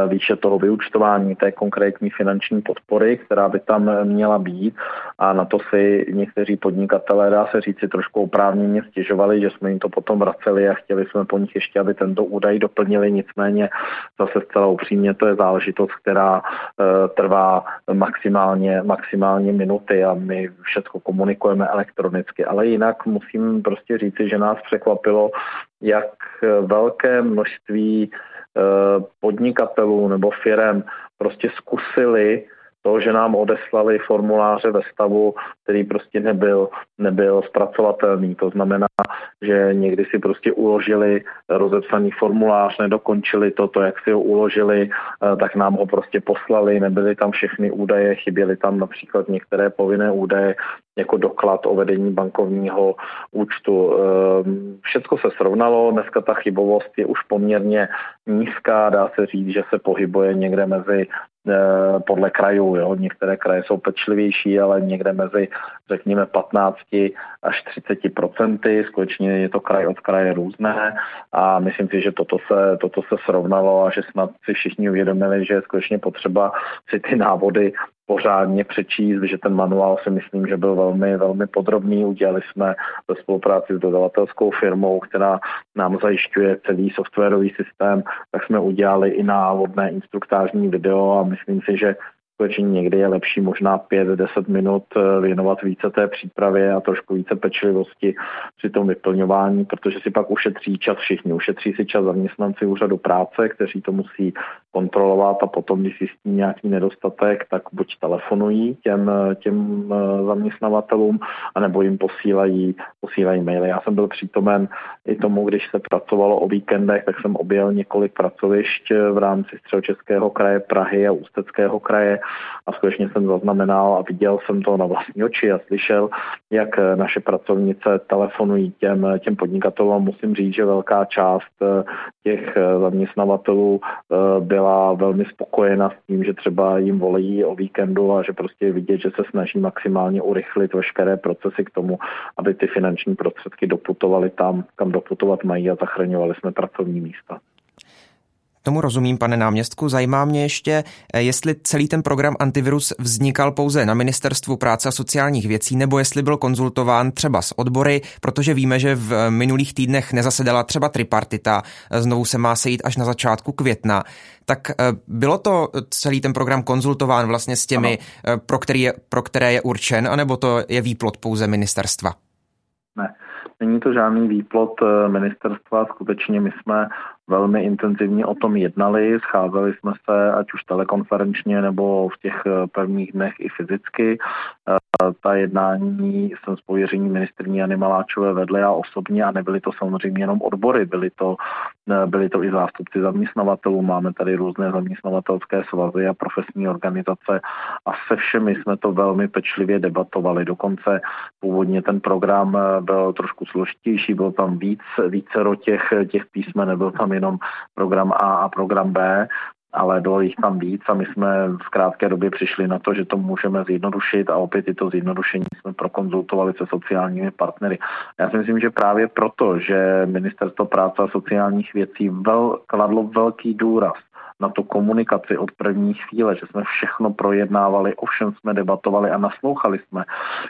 výše toho vyučtování té konkrétní finanční podpory, která by tam měla být. A na to si někteří podnikatelé, dá se říci, trošku oprávněně stěžovali, že jsme jim to potom vraceli a chtěli jsme po nich ještě, aby tento údaj doplnili, nicméně zase zcela upřímně to je záležitost, která uh, trvá maximálně, maximálně minuty a my všechno komunikujeme elektronicky, ale jinak musím prostě říci, že nás překvapilo, jak velké množství Eh, podnikatelů nebo firem prostě zkusili to, že nám odeslali formuláře ve stavu, který prostě nebyl, nebyl zpracovatelný. To znamená, že někdy si prostě uložili rozepsaný formulář, nedokončili to, to, jak si ho uložili, eh, tak nám ho prostě poslali, nebyly tam všechny údaje, chyběly tam například některé povinné údaje, jako doklad o vedení bankovního účtu. Ehm, Všechno se srovnalo, dneska ta chybovost je už poměrně nízká, dá se říct, že se pohybuje někde mezi podle krajů. Jo. Některé kraje jsou pečlivější, ale někde mezi, řekněme, 15 až 30 procenty. Skutečně je to kraj od kraje různé a myslím si, že toto se, toto se srovnalo a že snad si všichni uvědomili, že je skutečně potřeba si ty návody pořádně přečíst, že ten manuál si myslím, že byl velmi, velmi podrobný. Udělali jsme ve spolupráci s dodavatelskou firmou, která nám zajišťuje celý softwarový systém, tak jsme udělali i návodné instruktážní video a myslím si, že skutečně někdy je lepší možná 5-10 minut eh, věnovat více té přípravě a trošku více pečlivosti při tom vyplňování, protože si pak ušetří čas všichni. Ušetří si čas zaměstnanci úřadu práce, kteří to musí kontrolovat a potom, když zjistí nějaký nedostatek, tak buď telefonují těm, těm eh, zaměstnavatelům, anebo jim posílají, posílají maily. Já jsem byl přítomen i tomu, když se pracovalo o víkendech, tak jsem objel několik pracovišť v rámci Středočeského kraje, Prahy a Ústeckého kraje a skutečně jsem zaznamenal a viděl jsem to na vlastní oči a slyšel, jak naše pracovnice telefonují těm, těm podnikatelům. Musím říct, že velká část eh, těch eh, zaměstnavatelů eh, byla velmi spokojena s tím, že třeba jim volí o víkendu a že prostě vidět, že se snaží maximálně urychlit veškeré procesy k tomu, aby ty finanční prostředky doputovaly tam, kam doputovat mají a zachraňovali jsme pracovní místa.
Tomu rozumím, pane náměstku. Zajímá mě ještě, eh, jestli celý ten program antivirus vznikal pouze na Ministerstvu práce a sociálních věcí, nebo jestli byl konzultován třeba s odbory, protože víme, že v minulých týdnech nezasedala třeba tripartita, eh, znovu se má sejít až na začátku května. Tak eh, bylo to celý ten program konzultován vlastně s těmi, pro, který je, pro které je určen, anebo to je výplot pouze ministerstva?
Ne, není to žádný výplot ministerstva, skutečně my jsme velmi intenzivně o tom jednali, scházeli jsme se ať už telekonferenčně nebo v těch eh, prvních dnech i fyzicky. Eh, ta jednání jsem s pověřením ministrní Jany Maláčové vedli a osobně a nebyly to samozřejmě jenom odbory, byly to, eh, byly to i zástupci zaměstnavatelů, máme tady různé zaměstnavatelské svazy a profesní organizace a se všemi jsme to velmi pečlivě debatovali. Dokonce původně ten program byl trošku složitější, byl tam víc, vícero těch, těch písmen, nebyl tam jenom program A a program B, ale bylo jich tam víc a my jsme v krátké době přišli na to, že to můžeme zjednodušit a opět tyto zjednodušení jsme prokonzultovali se sociálními partnery. Já si myslím, že právě proto, že Ministerstvo práce a sociálních věcí vel, kladlo velký důraz na tu komunikaci od první chvíle, že jsme všechno projednávali, ovšem jsme debatovali a naslouchali jsme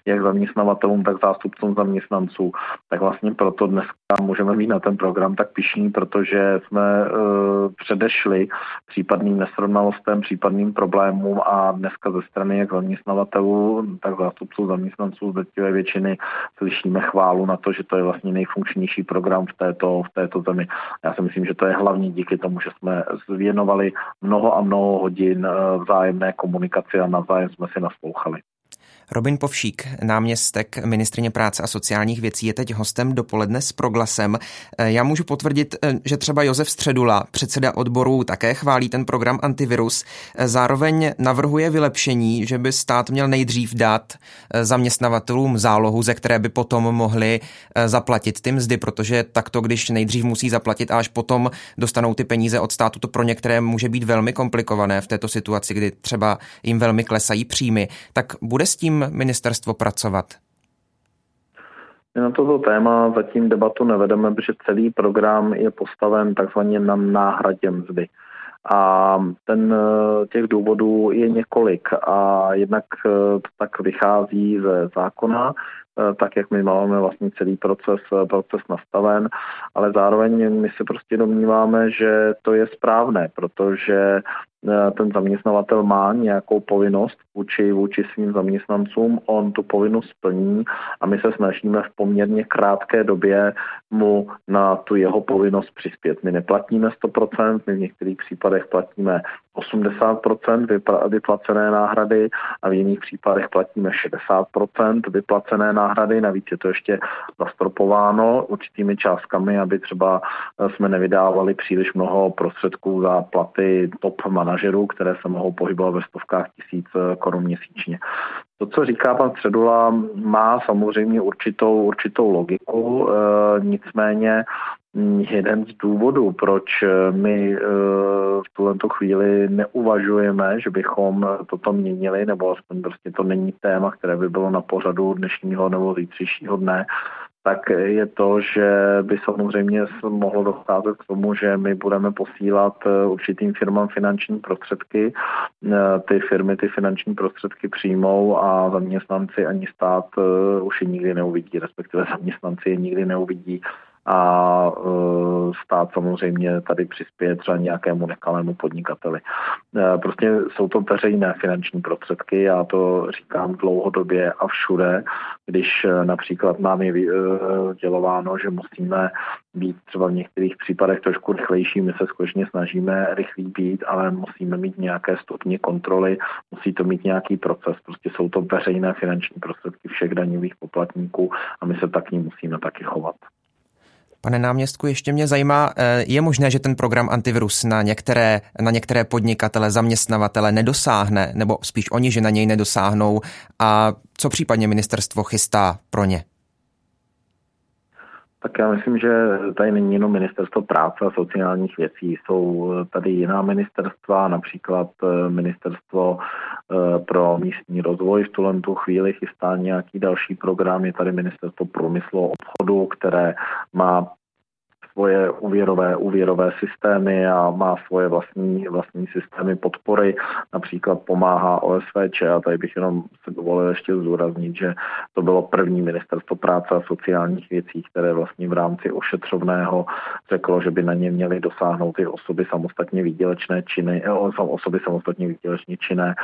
jak zaměstnavatelům, tak zástupcům zaměstnanců. Tak vlastně proto dneska můžeme mít na ten program tak pišní, protože jsme uh, předešli případným nesrovnalostem, případným problémům a dneska ze strany jak zaměstnavatelů, tak zástupců zaměstnanců z většiny slyšíme chválu na to, že to je vlastně nejfunkčnější program v této, v této zemi. Já si myslím, že to je hlavní díky tomu, že jsme zvěnovali věnovali mnoho a mnoho hodin eh, vzájemné komunikaci a navzájem jsme si naslouchali.
Robin Povšík, náměstek ministrině práce a sociálních věcí, je teď hostem dopoledne s proglasem. Eh, já můžu potvrdit, eh, že třeba Josef Středula, předseda odboru, také chválí ten program Antivirus. Eh, zároveň navrhuje vylepšení, že by stát měl nejdřív dát zaměstnavatelům zálohu, ze které by potom mohli zaplatit ty mzdy, protože takto, když nejdřív musí zaplatit a až potom dostanou ty peníze od státu, to pro některé může být velmi komplikované v této situaci, kdy třeba jim velmi klesají příjmy. Tak bude s tím ministerstvo pracovat?
Na toto téma zatím debatu nevedeme, protože celý program je postaven takzvaně na náhradě mzdy. A ten, těch důvodů je několik a jednak eh, tak vychází ze zákona, eh, tak jak my máme vlastně celý proces, eh, proces nastaven, ale zároveň my se prostě domníváme, že to je správné, protože Eh, ten zaměstnavatel má nějakou povinnost vůči, vůči svým zaměstnancům, on tu povinnost splní a my se snažíme v poměrně krátké době mu na tu jeho povinnost přispět. My neplatíme 100%, my v některých případech platíme 80% vyplacené náhrady a v jiných případech platíme 60% vyplacené náhrady. Navíc je to ještě zastropováno určitými částkami, aby třeba eh, jsme nevydávali příliš mnoho prostředků za platy top manažerů, které se mohou pohybovat ve stovkách tisíc eh, korun měsíčně. To, co říká pan Středula, má samozřejmě určitou, určitou logiku, e, nicméně jeden z důvodů, proč my e, v tuto chvíli neuvažujeme, že bychom toto měnili, nebo aspoň prostě to není téma, které by bylo na pořadu dnešního nebo zítřejšího dne, tak je to, že by samozřejmě mohlo docházet k tomu, že my budeme posílat eh, určitým firmám finanční prostředky. Eh, ty firmy ty finanční prostředky přijmou a zaměstnanci ani stát eh, už je nikdy neuvidí, respektive zaměstnanci je nikdy neuvidí a stát samozřejmě tady přispěje třeba nějakému nekalému podnikateli. Prostě jsou to veřejné finanční prostředky, já to říkám dlouhodobě a všude, když například nám je dělováno, že musíme být třeba v některých případech trošku rychlejší, my se skutečně snažíme rychlý být, ale musíme mít nějaké stupně kontroly, musí to mít nějaký proces, prostě jsou to veřejné finanční prostředky všech daňových poplatníků a my se tak k musíme taky chovat.
Pane náměstku, ještě mě zajímá, eh, je možné, že ten program antivirus na některé, na některé podnikatele, zaměstnavatele nedosáhne, nebo spíš oni, že na něj nedosáhnou a co případně ministerstvo chystá pro ně?
Tak já myslím, že tady není jenom ministerstvo práce a sociálních věcí, jsou tady jiná ministerstva, například eh, ministerstvo eh, pro místní rozvoj. V tuhle tu chvíli chystá nějaký další program, je tady ministerstvo průmyslu a obchodu, které má svoje úvěrové, úvěrové systémy a má svoje vlastní, vlastní systémy podpory. Například pomáhá OSVČ a tady bych jenom se dovolil ještě zdůraznit, že to bylo první ministerstvo práce a sociálních věcí, které vlastně v rámci ošetřovného řeklo, že by na ně měly dosáhnout ty osoby samostatně výdělečné činy, eh, osoby samostatně výdělečně činné,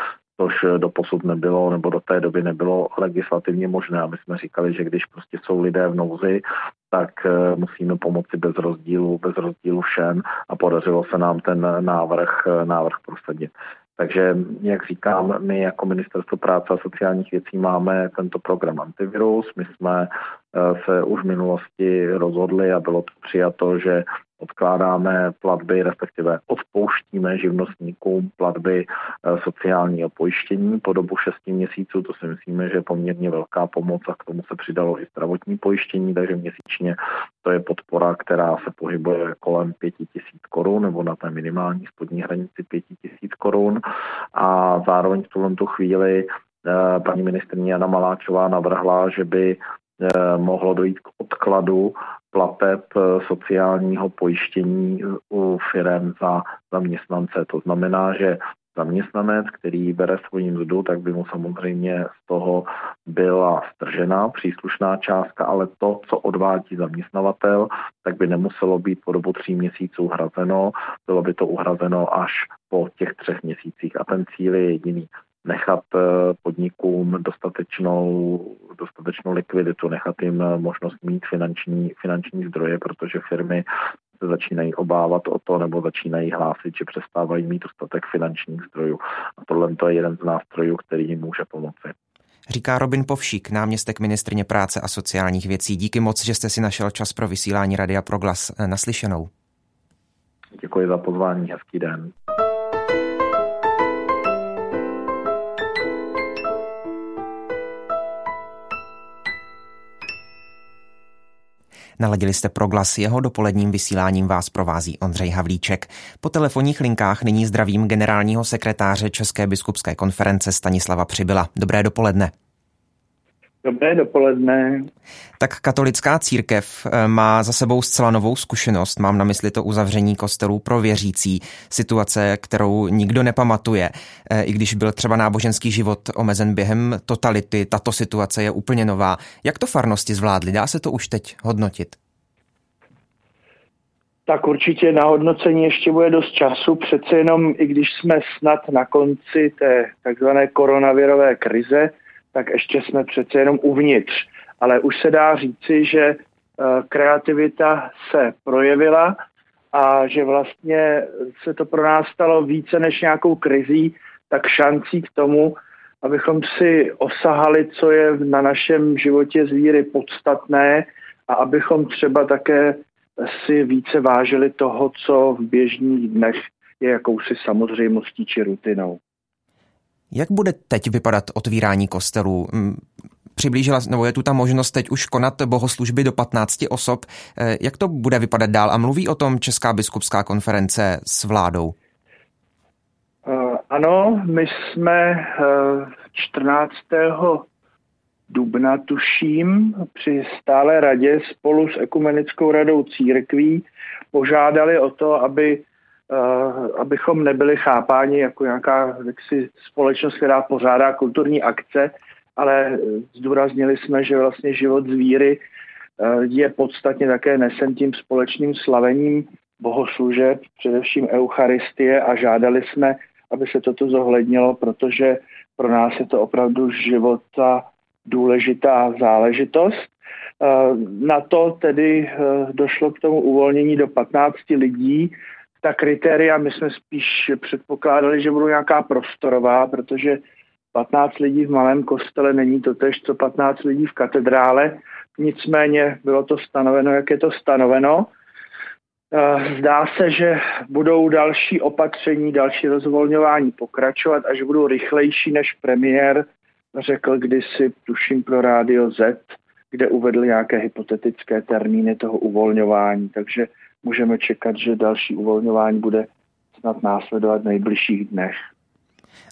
což do posud nebylo, nebo do té doby nebylo legislativně možné. A my jsme říkali, že když prostě jsou lidé v nouzi, tak eh, musíme pomoci bez rozdílu, bez rozdílu všem a podařilo se nám ten návrh, eh, návrh prosadit. Takže, jak říkám, my jako Ministerstvo práce a sociálních věcí máme tento program antivirus. My jsme eh, se už v minulosti rozhodli a bylo to přijato, že odkládáme platby, respektive odpouštíme živnostníkům platby eh, sociálního pojištění po dobu 6 měsíců. To si myslíme, že je poměrně velká pomoc a k tomu se přidalo i zdravotní pojištění, takže měsíčně to je podpora, která se pohybuje kolem 5 tisíc korun nebo na té minimální spodní hranici 5 tisíc korun a zároveň v tuhle chvíli eh, paní ministrní Jana Maláčová navrhla, že by eh, mohlo dojít k odkladu plateb eh, sociálního pojištění u firm za zaměstnance. To znamená, že zaměstnanec, který bere svoji mzdu, tak by mu samozřejmě z toho byla stržena příslušná částka, ale to, co odvádí zaměstnavatel, tak by nemuselo být po dobu tří měsíců hrazeno, bylo by to uhrazeno až po těch třech měsících. A ten cíl je jediný nechat eh, podnikům dostatečnou, dostatečnou likviditu, nechat jim eh, možnost mít finanční, finanční zdroje, protože firmy se začínají obávat o to nebo začínají hlásit, že přestávají mít dostatek finančních zdrojů. A tohle to je jeden z nástrojů, který jim může pomoci.
Říká Robin Povšík, náměstek ministrně práce a sociálních věcí. Díky moc, že jste si našel čas pro vysílání Radia Proglas eh, naslyšenou.
Děkuji za pozvání, hezký den.
Naladili jste proglas, jeho dopoledním vysíláním vás provází Ondřej Havlíček. Po telefonních linkách nyní zdravím generálního sekretáře České biskupské konference Stanislava Přibyla. Dobré dopoledne.
Dobré dopoledne.
Tak katolická církev eh, má za sebou zcela novou zkušenost. Mám na mysli to uzavření kostelů pro věřící. Situace, kterou nikdo nepamatuje. Eh, I když byl třeba náboženský život omezen během totality, tato situace je úplně nová. Jak to farnosti zvládly? Dá se to už teď hodnotit?
Tak určitě na hodnocení ještě bude dost času. Přece jenom, i když jsme snad na konci té takzvané koronavirové krize, tak ještě jsme přece jenom uvnitř. Ale už se dá říci, že eh, kreativita se projevila a že vlastně se to pro nás stalo více než nějakou krizí, tak šancí k tomu, abychom si osahali, co je na našem životě z víry podstatné a abychom třeba také si více vážili toho, co v běžných dnech je jakousi samozřejmostí či rutinou.
Jak bude teď vypadat otvírání kostelů? Přiblížila, nebo je tu ta možnost teď už konat bohoslužby do 15 osob. Eh, jak to bude vypadat dál? A mluví o tom Česká biskupská konference s vládou?
Uh, ano, my jsme uh, 14. dubna, tuším, při stále radě spolu s Ekumenickou radou církví požádali o to, aby abychom nebyli chápáni jako nějaká jaksi, společnost, která pořádá kulturní akce, ale zdůraznili jsme, že vlastně život z víry je podstatně také nesen tím společným slavením bohoslužeb, především Eucharistie a žádali jsme, aby se toto zohlednilo, protože pro nás je to opravdu života důležitá záležitost. Na to tedy došlo k tomu uvolnění do 15 lidí. Ta kritéria my jsme spíš předpokládali, že budou nějaká prostorová, protože 15 lidí v malém kostele není to tež, co 15 lidí v katedrále. Nicméně bylo to stanoveno, jak je to stanoveno. Zdá se, že budou další opatření, další rozvolňování pokračovat a že budou rychlejší než premiér řekl kdysi, tuším pro Rádio Z, kde uvedl nějaké hypotetické termíny toho uvolňování. Takže můžeme čekat, že další uvolňování bude snad následovat v nejbližších dnech.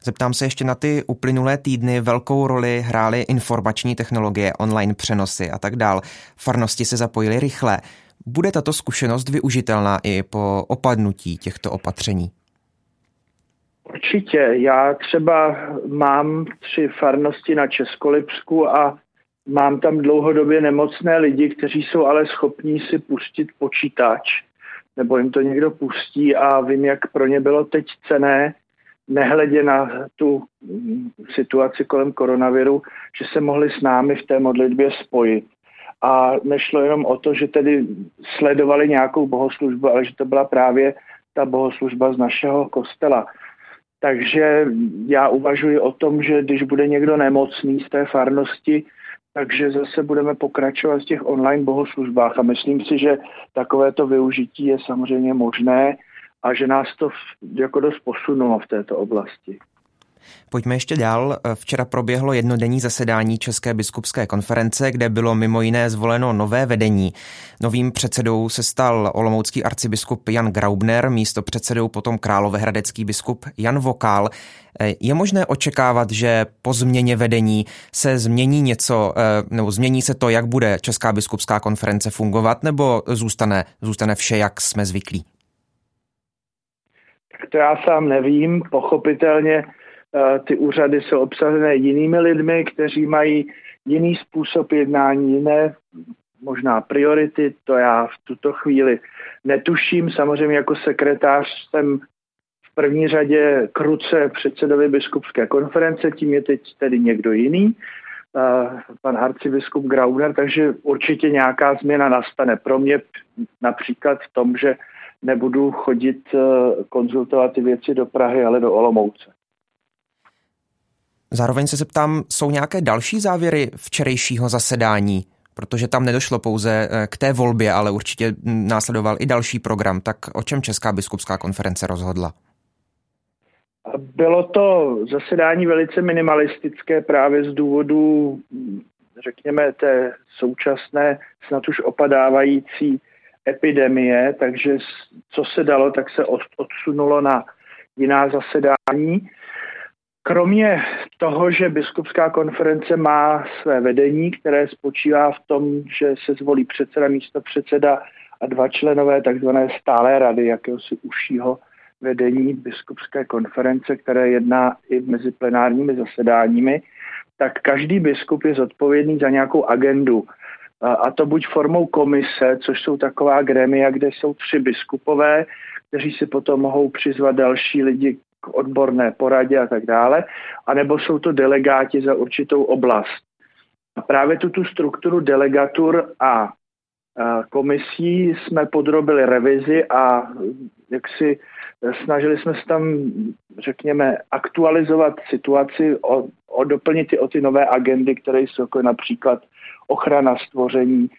Zeptám se ještě na ty uplynulé týdny. Velkou roli hrály informační technologie, online přenosy a tak dál. Farnosti se zapojily rychle. Bude tato zkušenost využitelná i po opadnutí těchto opatření?
Určitě. Já třeba mám tři farnosti na Českolipsku a mám tam dlouhodobě nemocné lidi, kteří jsou ale schopní si pustit počítač, nebo jim to někdo pustí a vím, jak pro ně bylo teď cené, nehledě na tu situaci kolem koronaviru, že se mohli s námi v té modlitbě spojit. A nešlo jenom o to, že tedy sledovali nějakou bohoslužbu, ale že to byla právě ta bohoslužba z našeho kostela. Takže já uvažuji o tom, že když bude někdo nemocný z té farnosti, takže zase budeme pokračovat v těch online bohoslužbách a myslím si, že takovéto využití je samozřejmě možné a že nás to jako dost posunulo v této oblasti.
Pojďme ještě dál. Včera proběhlo jednodenní zasedání České biskupské konference, kde bylo mimo jiné zvoleno nové vedení. Novým předsedou se stal olomoucký arcibiskup Jan Graubner, místo předsedou potom královéhradecký biskup Jan Vokál. Je možné očekávat, že po změně vedení se změní něco, eh, nebo změní se to, jak bude Česká biskupská konference fungovat, nebo zůstane, zůstane vše, jak jsme zvyklí?
To já sám nevím. Pochopitelně Eh, ty úřady jsou obsazené jinými lidmi, kteří mají jiný způsob jednání, jiné možná priority, to já v tuto chvíli netuším. Samozřejmě jako sekretář jsem v první řadě kruce předsedovi biskupské konference, tím je teď tedy někdo jiný, eh, pan arcibiskup Grauner, takže určitě nějaká změna nastane. Pro mě například v tom, že nebudu chodit eh, konzultovat ty věci do Prahy, ale do Olomouce.
Zároveň se zeptám, jsou nějaké další závěry včerejšího zasedání? Protože tam nedošlo pouze eh, k té volbě, ale určitě následoval i další program. Tak o čem Česká biskupská konference rozhodla?
Bylo to zasedání velice minimalistické právě z důvodu, řekněme, té současné, snad už opadávající epidemie, takže co se dalo, tak se odsunulo na jiná zasedání. Kromě toho, že biskupská konference má své vedení, které spočívá v tom, že se zvolí předseda, místo předseda a dva členové takzvané stálé rady, jakéhosi užšího vedení biskupské konference, které jedná i mezi plenárními zasedáními, tak každý biskup je zodpovědný za nějakou agendu. A to buď formou komise, což jsou taková grémia, kde jsou tři biskupové, kteří si potom mohou přizvat další lidi k odborné poradě a tak dále, anebo jsou to delegáti za určitou oblast. A právě tuto strukturu delegatur a komisí jsme podrobili revizi a jak si snažili jsme se tam, řekněme, aktualizovat situaci, o, o doplnit o ty nové agendy, které jsou jako například ochrana stvoření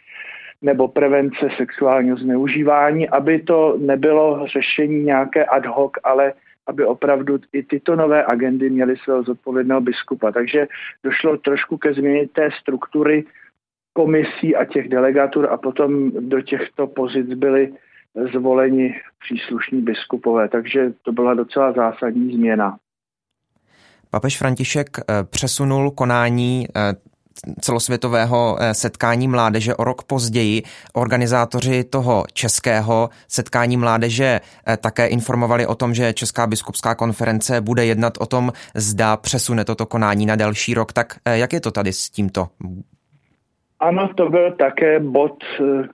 nebo prevence sexuálního zneužívání, aby to nebylo řešení nějaké ad hoc, ale aby opravdu i tyto nové agendy měly svého zodpovědného biskupa. Takže došlo trošku ke změně té struktury komisí a těch delegatur a potom do těchto pozic byly zvoleni příslušní biskupové. Takže to byla docela zásadní změna.
Papež František eh, přesunul konání eh, celosvětového eh, setkání mládeže o rok později. Organizátoři toho českého setkání mládeže eh, také informovali o tom, že Česká biskupská konference bude jednat o tom, zda přesune toto konání na další rok. Tak eh, jak je to tady s tímto?
Ano, to byl také bod,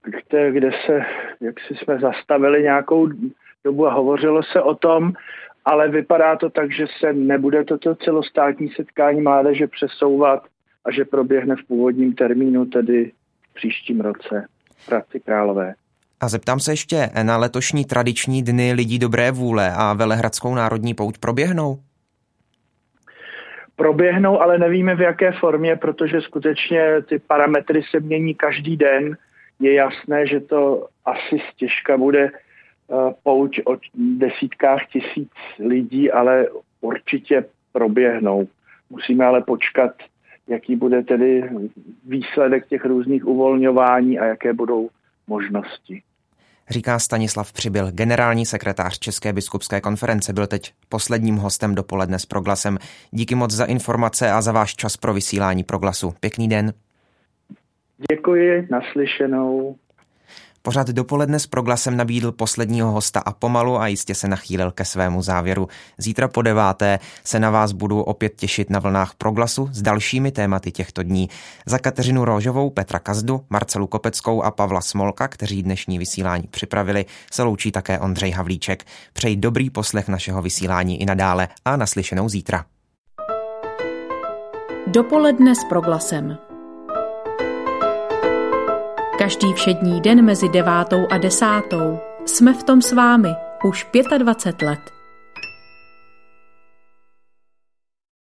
kde, kde se, jak si jsme zastavili nějakou dobu a hovořilo se o tom, ale vypadá to tak, že se nebude toto celostátní setkání mládeže přesouvat a že proběhne v původním termínu, tedy v příštím roce v Hradci Králové.
A zeptám se ještě, na letošní tradiční dny lidí dobré vůle a Velehradskou národní pouť proběhnou?
Proběhnou, ale nevíme v jaké formě, protože skutečně ty parametry se mění každý den. Je jasné, že to asi stěžka bude Eh, pouč o desítkách tisíc lidí, ale určitě proběhnou. Musíme ale počkat, jaký bude tedy výsledek těch různých uvolňování a jaké budou možnosti.
Říká Stanislav Přibyl, generální sekretář České biskupské konference, byl teď posledním hostem dopoledne s proglasem. Díky moc za informace a za váš čas pro vysílání proglasu. Pěkný den.
Děkuji, naslyšenou.
Pořád dopoledne s proglasem nabídl posledního hosta a pomalu a jistě se nachýlil ke svému závěru. Zítra po deváté se na vás budu opět těšit na vlnách proglasu s dalšími tématy těchto dní. Za Kateřinu Rožovou, Petra Kazdu, Marcelu Kopeckou a Pavla Smolka, kteří dnešní vysílání připravili, se loučí také Ondřej Havlíček. Přeji dobrý poslech našeho vysílání i nadále a naslyšenou zítra.
Dopoledne s proglasem. Každý všední den mezi devátou a desátou jsme v tom s vámi už 25 let.